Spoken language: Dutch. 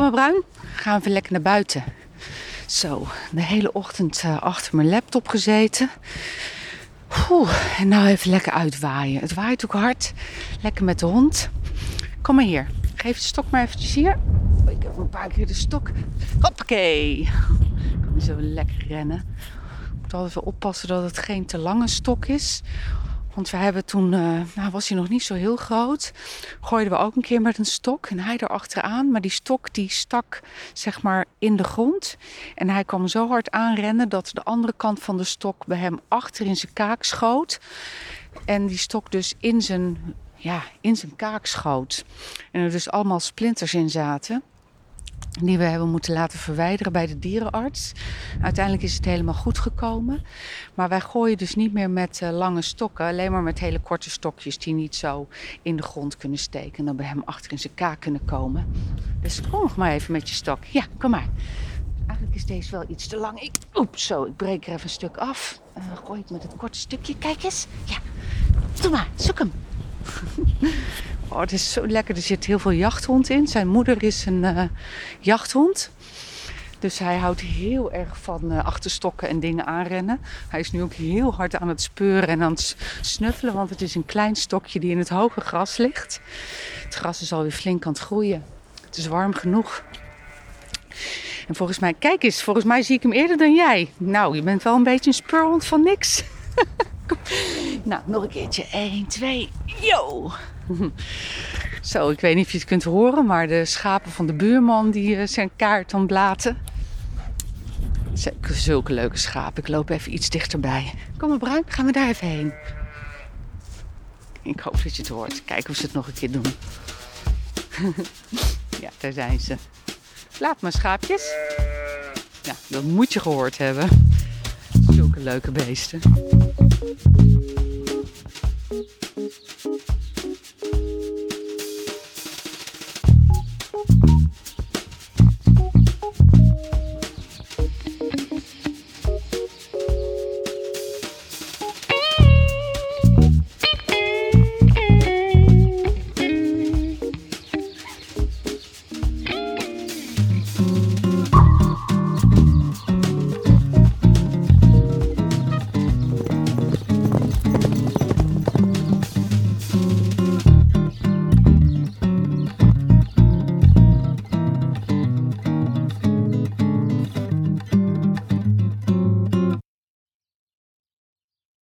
maar Bruin, gaan we even lekker naar buiten. Zo, de hele ochtend uh, achter mijn laptop gezeten. En nou even lekker uitwaaien. Het waait ook hard. Lekker met de hond. Kom maar hier. Geef de stok maar eventjes hier. Oh, ik heb een paar keer de stok. Hoppakee. Ik kan zo lekker rennen. Ik moet altijd wel oppassen dat het geen te lange stok is. Want we hebben toen, uh, nou was hij nog niet zo heel groot, gooiden we ook een keer met een stok en hij erachteraan. Maar die stok die stak zeg maar in de grond. En hij kwam zo hard aanrennen dat de andere kant van de stok bij hem achter in zijn kaak schoot. En die stok dus in zijn, ja, in zijn kaak schoot. En er dus allemaal splinters in zaten die we hebben moeten laten verwijderen bij de dierenarts. Uiteindelijk is het helemaal goed gekomen. Maar wij gooien dus niet meer met uh, lange stokken, alleen maar met hele korte stokjes die niet zo in de grond kunnen steken en dan bij hem achter in zijn kaak kunnen komen. Dus kom nog maar even met je stok. Ja, kom maar. Eigenlijk is deze wel iets te lang. Ik, oep, zo, ik breek er even een stuk af. Uh, gooi ik met het korte stukje. Kijk eens. Ja, doe maar, zoek hem. Oh, het is zo lekker. Er zit heel veel jachthond in. Zijn moeder is een uh, jachthond. Dus hij houdt heel erg van uh, achterstokken en dingen aanrennen. Hij is nu ook heel hard aan het speuren en aan het snuffelen. Want het is een klein stokje die in het hoge gras ligt. Het gras is alweer flink aan het groeien. Het is warm genoeg. En volgens mij, kijk eens, volgens mij zie ik hem eerder dan jij. Nou, je bent wel een beetje een speurhond van niks. nou, nog een keertje. 1, 2, yo! Zo, ik weet niet of je het kunt horen, maar de schapen van de buurman die uh, zijn kaart aan blaten. Zulke leuke schapen. Ik loop even iets dichterbij. Kom maar, Bruin, gaan we daar even heen. Ik hoop dat je het hoort. Kijken of ze het nog een keer doen. ja, daar zijn ze. Laat maar, schaapjes. Ja, dat moet je gehoord hebben. Zulke leuke beesten. Música